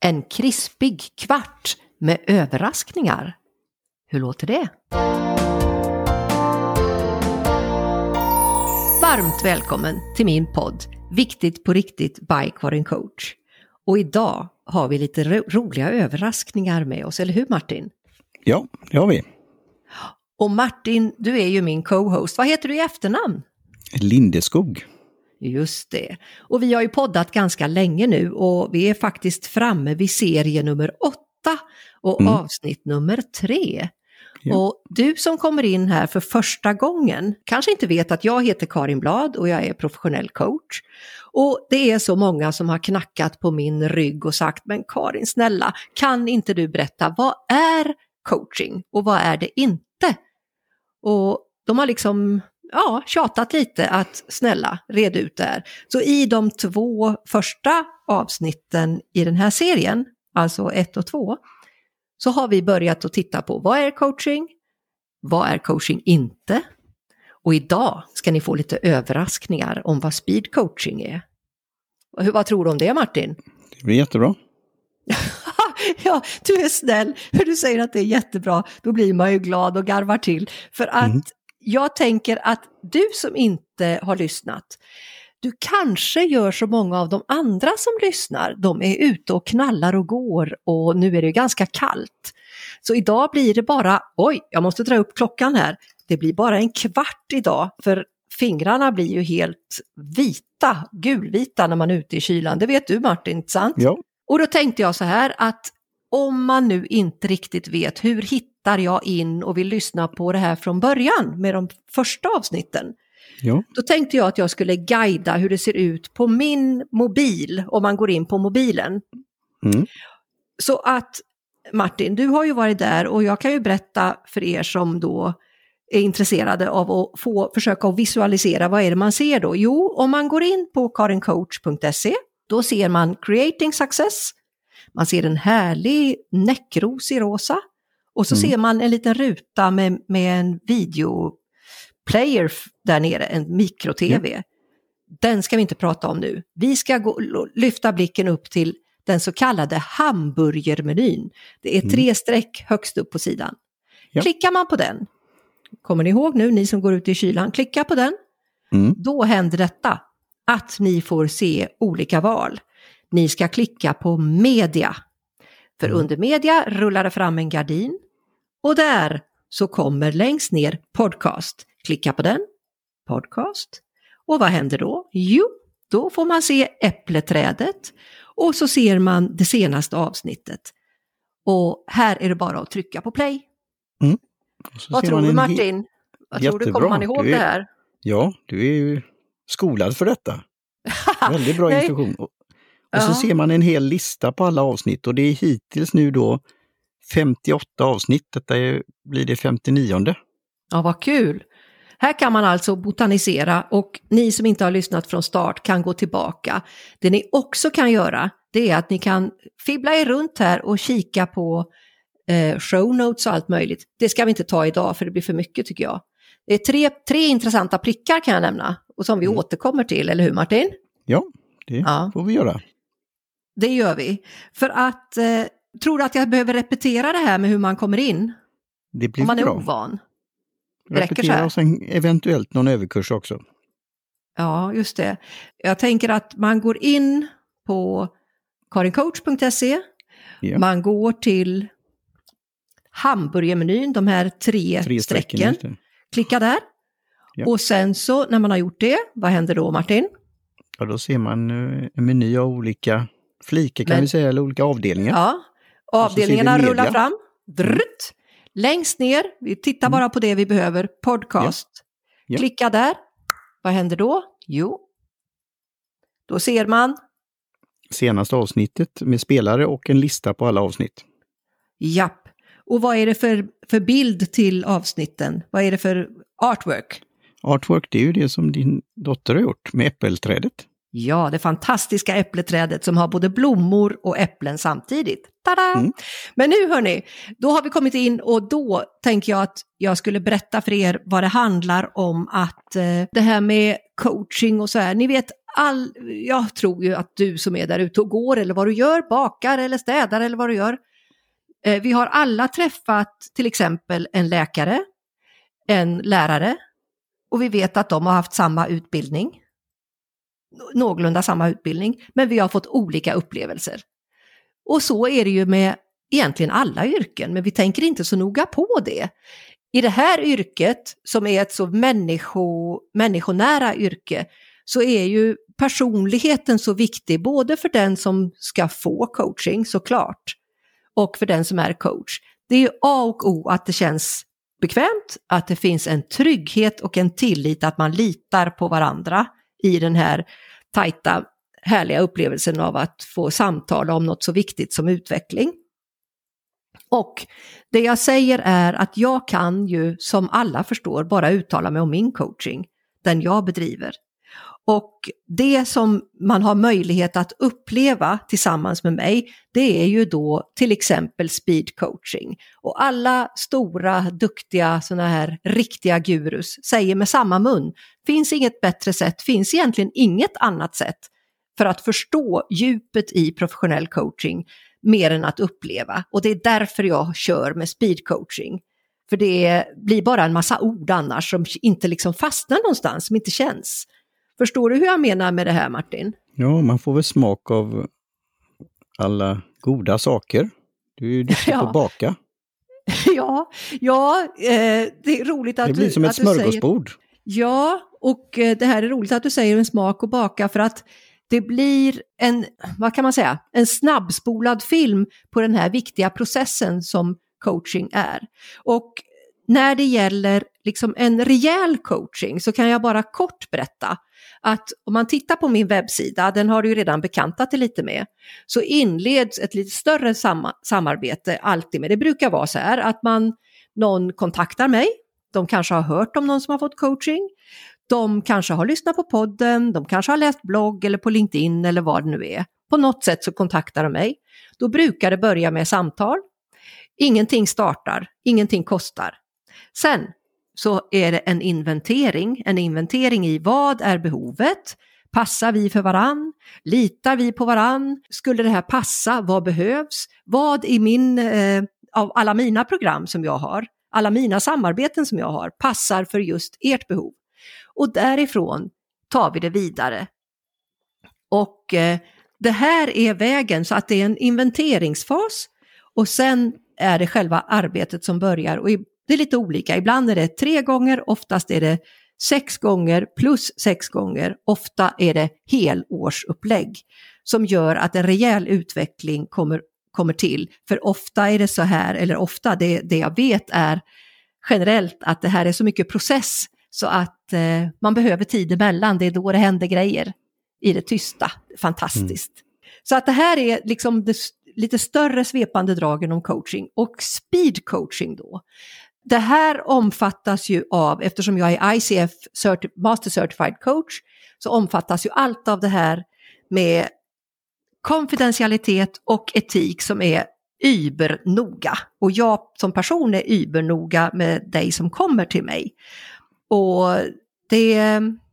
En krispig kvart med överraskningar. Hur låter det? Varmt välkommen till min podd Viktigt på riktigt by Karin Coach. Och idag har vi lite ro roliga överraskningar med oss, eller hur Martin? Ja, det har vi. Och Martin, du är ju min co-host. Vad heter du i efternamn? Lindeskog. Just det. Och vi har ju poddat ganska länge nu och vi är faktiskt framme vid serie nummer åtta och Mm. avsnitt nummer tre. Ja. Och du som kommer in här för första gången kanske inte vet att jag heter Karin Blad och jag är professionell coach. Och det är så många som har knackat på min rygg och sagt, men Karin snälla, kan inte du berätta, vad är coaching och vad är det inte? Och de har liksom ja, tjatat lite att snälla, red ut det här. Så i de två första avsnitten i den här serien, alltså ett och två, så har vi börjat att titta på vad är coaching? Vad är coaching inte? Och idag ska ni få lite överraskningar om vad speed coaching är. Hur, vad tror du om det Martin? Det blir jättebra. ja, du är snäll. Hur du säger att det är jättebra, då blir man ju glad och garvar till. För att Mm. Jag tänker att du som inte har lyssnat, du kanske gör så många av de andra som lyssnar. De är ute och knallar och går och nu är det ganska kallt. Så idag blir det bara, oj, jag måste dra upp klockan här. Det blir bara en kvart idag, för fingrarna blir ju helt vita, gulvita när man är ute i kylan. Det vet du Martin, inte sant? Ja, Och då tänkte jag så här att om man nu inte riktigt vet hur hittar jag in och vill lyssna på det här från början med de första avsnitten. ja, Då tänkte jag att jag skulle guida hur det ser ut på min mobil om man går in på mobilen. mm. Så att Martin, du har ju varit där och jag kan ju berätta för er som då är intresserade av att få försöka att visualisera vad är det man ser då? Jo, om man går in på karincoach.se då ser man Creating Success, man ser en härlig näckros i rosa och så Mm. ser man en liten ruta med, med en videoplayer där nere, en mikro-tv. Den ska vi inte prata om nu. Vi ska gå, lyfta blicken upp till den så kallade hamburgermenyn. Det är tre streck högst upp på sidan. Ja. Klickar man på den, kommer ni ihåg nu, ni som går ut i kylan, klicka på den, Mm. då händer detta, att ni får se olika val. Ni ska klicka på media. För Mm. under media rullar det fram en gardin och där så kommer längst ner podcast. Klicka på den, podcast. Och vad händer då? Jo, då får man se äppleträdet och så ser man det senaste avsnittet. Och här är det bara att trycka på play. Så Vad tror du Martin? Vad tror du, Jättebra. kommer man ihåg Du det är- här? Ja, du är ju skolad för detta. Väldigt bra instruktion. Och, och så Ja. ser man en hel lista på alla avsnitt och det är hittills nu då 58 avsnitt. Detta är, blir det 59. Ja, vad kul! Här kan man alltså botanisera och ni som inte har lyssnat från start kan gå tillbaka. Det ni också kan göra, det är att ni kan fibbla er runt här och kika på eh, show notes och allt möjligt. Det ska vi inte ta idag för det blir för mycket tycker jag. Det är tre, tre intressanta prickar kan jag nämna och som vi Mm. återkommer till, eller hur Martin? Ja, det Ja. får vi göra. Det gör vi. För att, eh, tror du att jag behöver repetera det här med hur man kommer in? Det blir Om man är bra. ovan? det räcker så här. och sen eventuellt någon överkurs också. Ja, just det. Jag tänker att man går in på karincoach.se, Ja. man går till hamburgermenyn, de här tre, Tre strecken. klicka där. Ja. Och sen så när man har gjort det, vad händer då Martin? Ja, då ser man eh, en meny av olika flikar kan Men- vi säga, eller olika avdelningar. Ja, avdelningarna rullar fram. Drrt. Längst ner, vi tittar Mm. bara på det vi behöver, podcast. Ja. Klicka där. Vad händer då? Jo, då ser man Senaste avsnittet med spelare och en lista på alla avsnitt. Japp. Och vad är det för, för bild till avsnitten? Vad är det för artwork? Artwork, det är ju det som din dotter har gjort med äppelträdet. Ja, det fantastiska äppleträdet som har både blommor och äpplen samtidigt. Tada! Mm. Men nu hörni, då har vi kommit in och då tänker jag att jag skulle berätta för er vad det handlar om att eh, det här med coaching och så här. Ni vet all, jag tror ju att du som är där ute och går eller vad du gör, bakar eller städar eller vad du gör. Eh, vi har alla träffat till exempel en läkare, en lärare och vi vet att de har haft samma utbildning. Någorlunda samma utbildning, men vi har fått olika upplevelser. Och så är det ju med egentligen alla yrken, men vi tänker inte så noga på det. I det här yrket, som är ett så människo, människonära yrke, så är ju personligheten så viktig, både för den som ska få coaching såklart, och för den som är coach. Det är ju A och O att det känns bekvämt, att det finns en trygghet och en tillit, att man litar på varandra i den här tajta, härliga upplevelsen av att få samtala om något så viktigt som utveckling. Och det jag säger är att jag kan ju, som alla förstår, bara uttala mig om min coaching, den jag bedriver. Och det som man har möjlighet att uppleva tillsammans med mig, det är ju då till exempel speed coaching. Och alla stora, duktiga, sådana här riktiga gurus säger med samma mun, finns inget bättre sätt, finns egentligen inget annat sätt för att förstå djupet i professionell coaching mer än att uppleva. Och det är därför jag kör med speed coaching. För det blir bara en massa ord annars som inte liksom fastnar någonstans, som inte känns. Förstår du hur jag menar med det här Martin? Ja, man får väl smak av alla goda saker. Du är ju duktig ja. på att baka. ja, ja eh, det är roligt att du Det blir du, som ett smörgåsbord. Säger, ja, och eh, det här är roligt att du säger en smak och baka för att det blir en, vad kan man säga, en snabbspolad film på den här viktiga processen som coaching är. Och när det gäller liksom en rejäl coaching så kan jag bara kort berätta att om man tittar på min webbsida, den har du ju redan bekantat dig lite med, så inleds ett lite större sam samarbete alltid med, det brukar vara så här att man, någon kontaktar mig, de kanske har hört om någon som har fått coaching, de kanske har lyssnat på podden, de kanske har läst blogg eller på LinkedIn eller vad det nu är. På något sätt så kontaktar de mig. Då brukar det börja med samtal. Ingenting startar, ingenting kostar. Sen så är det en inventering, en inventering i vad är behovet? Passar vi för varann? Litar vi på varann? Skulle det här passa? Vad behövs? Vad i min, eh, av alla mina program som jag har, alla mina samarbeten som jag har, passar för just ert behov? Och därifrån tar vi det vidare. Och eh, det här är vägen så att det är en inventeringsfas och sen är det själva arbetet som börjar. Och det är lite olika, ibland är det tre gånger, oftast är det sex gånger plus sex gånger, ofta är det helårsupplägg som gör att en rejäl utveckling kommer, kommer till. För ofta är det så här, eller ofta, det, det jag vet är generellt att det här är så mycket process så att eh, man behöver tid emellan, det är då det händer grejer i det tysta. Fantastiskt. Mm. Så att det här är liksom det lite större svepande dragen om coaching och speed coaching då. Det här omfattas ju av, eftersom jag är ICF Certi Master Certified Coach, så omfattas ju allt av det här med konfidentialitet och etik som är übernoga. Och jag som person är übernoga med dig som kommer till mig. Och det,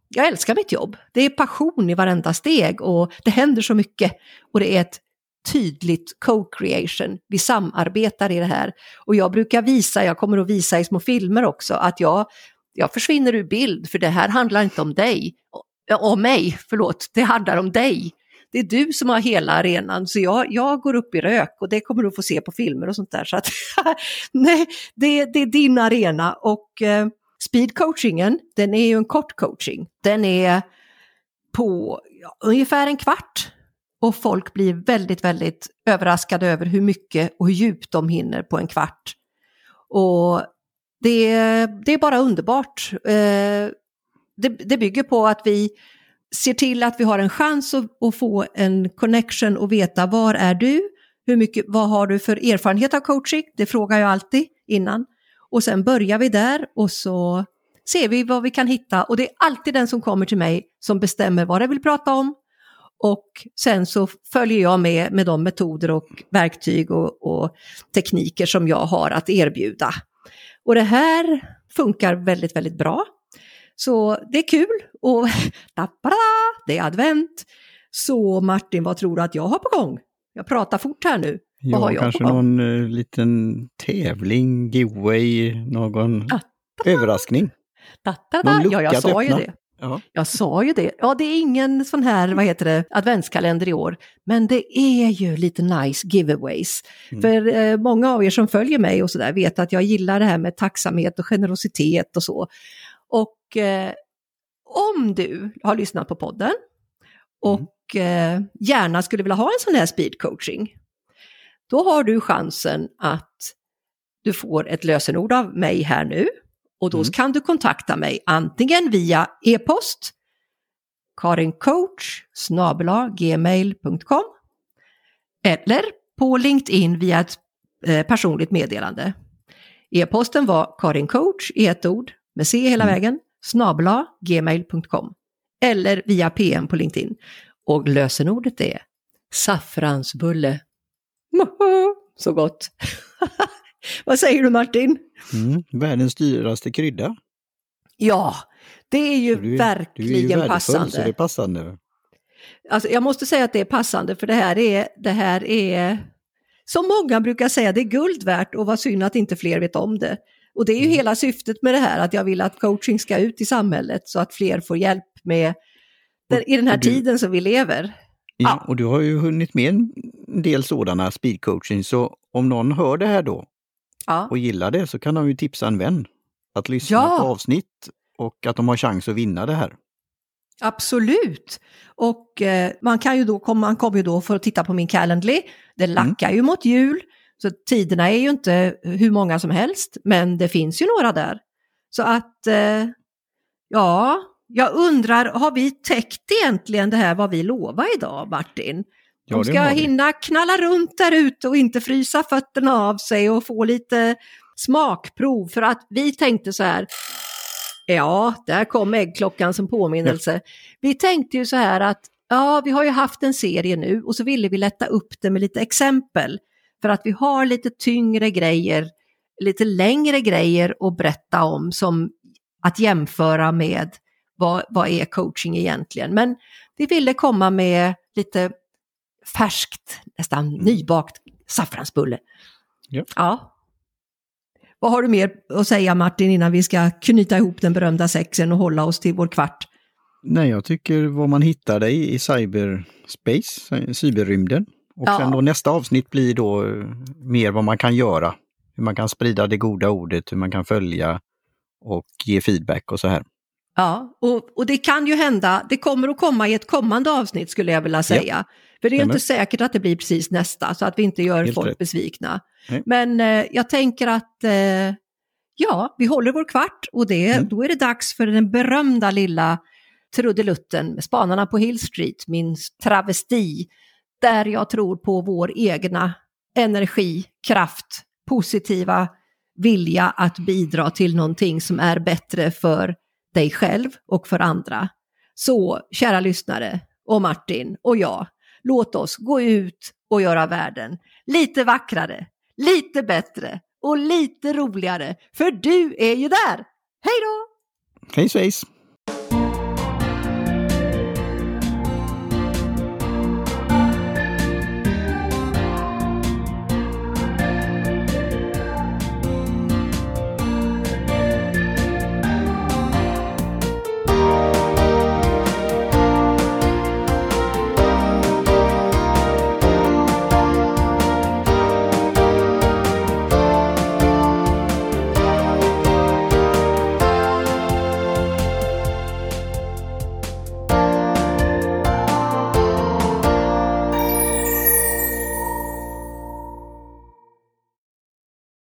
jag älskar mitt jobb. Det är passion i varenda steg och det händer så mycket. Och det är ett tydligt co-creation. Vi samarbetar i det här. Och jag brukar visa, jag kommer att visa i små filmer också, att jag, jag försvinner ur bild för det här handlar inte om dig. Om mig, förlåt, det handlar om dig. Det är du som har hela arenan, så jag, jag går upp i rök och det kommer du få se på filmer och sånt där. Så att, nej, det, det är din arena och eh, speedcoachingen, den är ju en kort coaching. Den är på ja, ungefär en kvart och folk blir väldigt, väldigt överraskade över hur mycket och hur djupt de hinner på en kvart. Och det, det är bara underbart. Eh, det, det bygger på att vi ser till att vi har en chans att, att, få en connection och veta var är du? Hur mycket, vad har du för erfarenhet av coaching? Det frågar jag alltid innan. Och sen börjar vi där och så ser vi vad vi kan hitta. Och det är alltid den som kommer till mig som bestämmer vad jag vill prata om, och sen så följer jag med med de metoder och verktyg och, och tekniker som jag har att erbjuda. Och det här funkar väldigt, väldigt bra. Så det är kul och det är advent. Så Martin, vad tror du att jag har på gång? Jag pratar fort här nu. Ja, har jag kanske någon uh, liten tävling, giveaway, någon ah, överraskning. Da, da, da. Ja, jag sa ju det. Ja. Jag sa ju det. Ja, det är ingen sån här, vad heter det, adventskalender i år. Men det är ju lite nice giveaways. Mm. För eh, många av er som följer mig och sådär vet att jag gillar det här med tacksamhet och generositet och så. Och eh, om du har lyssnat på podden och mm. eh, gärna skulle vilja ha en sån här speed coaching, då har du chansen att du får ett lösenord av mig här nu och då mm. kan du kontakta mig antingen via e-post karincoach gmail.com eller på LinkedIn via ett eh, personligt meddelande. E-posten var karincoach i ett ord med C hela mm. vägen snabla gmail.com eller via PM på LinkedIn. Och lösenordet är saffransbulle. Så gott! Vad säger du Martin? Mm, världens dyraste krydda. Ja, det är ju du, verkligen du är ju passande. Så det är passande. Alltså, jag måste säga att det är passande för det här är, det här är, som många brukar säga, det är guld värt och vad synd att inte fler vet om det. Och det är ju mm. hela syftet med det här, att jag vill att coaching ska ut i samhället så att fler får hjälp med den, i den här du, tiden som vi lever. Ja, ja, och du har ju hunnit med en del sådana speedcoaching, så om någon hör det här då ja. och gillar det så kan de ju tipsa en vän att lyssna ja. på avsnitt och att de har chans att vinna det här. Absolut! Och eh, man kan ju då man kommer ju då för att titta på min Calendly. Det mm. lackar mm. ju mot jul, så tiderna är ju inte hur många som helst, men det finns ju några där. Så att, eh, ja, jag undrar, har vi täckt egentligen det här vad vi lovar idag, Martin? De ska hinna knalla runt där ute och inte frysa fötterna av sig och få lite smakprov. För att vi tänkte så här, ja, där kom äggklockan som påminnelse. Ja. Vi tänkte ju så här att, ja, vi har ju haft en serie nu och så ville vi lätta upp det med lite exempel. För att vi har lite tyngre grejer, lite längre grejer att berätta om som att jämföra med vad, vad är coaching egentligen. Men vi ville komma med lite färskt, nästan nybakt saffransbulle. Ja. ja. Vad har du mer att säga Martin innan vi ska knyta ihop den berömda sexen och hålla oss till vår kvart? Nej, jag tycker vad man hittar dig i cyberspace, cyberrymden. Och ja. sen då nästa avsnitt blir då eh, mer vad man kan göra. Hur man kan sprida det goda ordet, hur man kan följa och ge feedback och så här. Ja, och, och det kan ju hända, det kommer att komma i ett kommande avsnitt skulle jag vilja säga. Ja. För det är inte säkert att det blir precis nästa, så att vi inte gör Helt folk rätt. besvikna. Nej. Men eh, jag tänker att eh, ja, vi håller vår kvart och det, mm. då är det dags för den berömda lilla trudelutten med Spanarna på Hill Street, min travesti, där jag tror på vår egna energi, kraft, positiva vilja att bidra till någonting som är bättre för dig själv och för andra. Så kära lyssnare och Martin och jag, låt oss gå ut och göra världen lite vackrare, lite bättre och lite roligare. För du är ju där! Hej då! Hej svejs!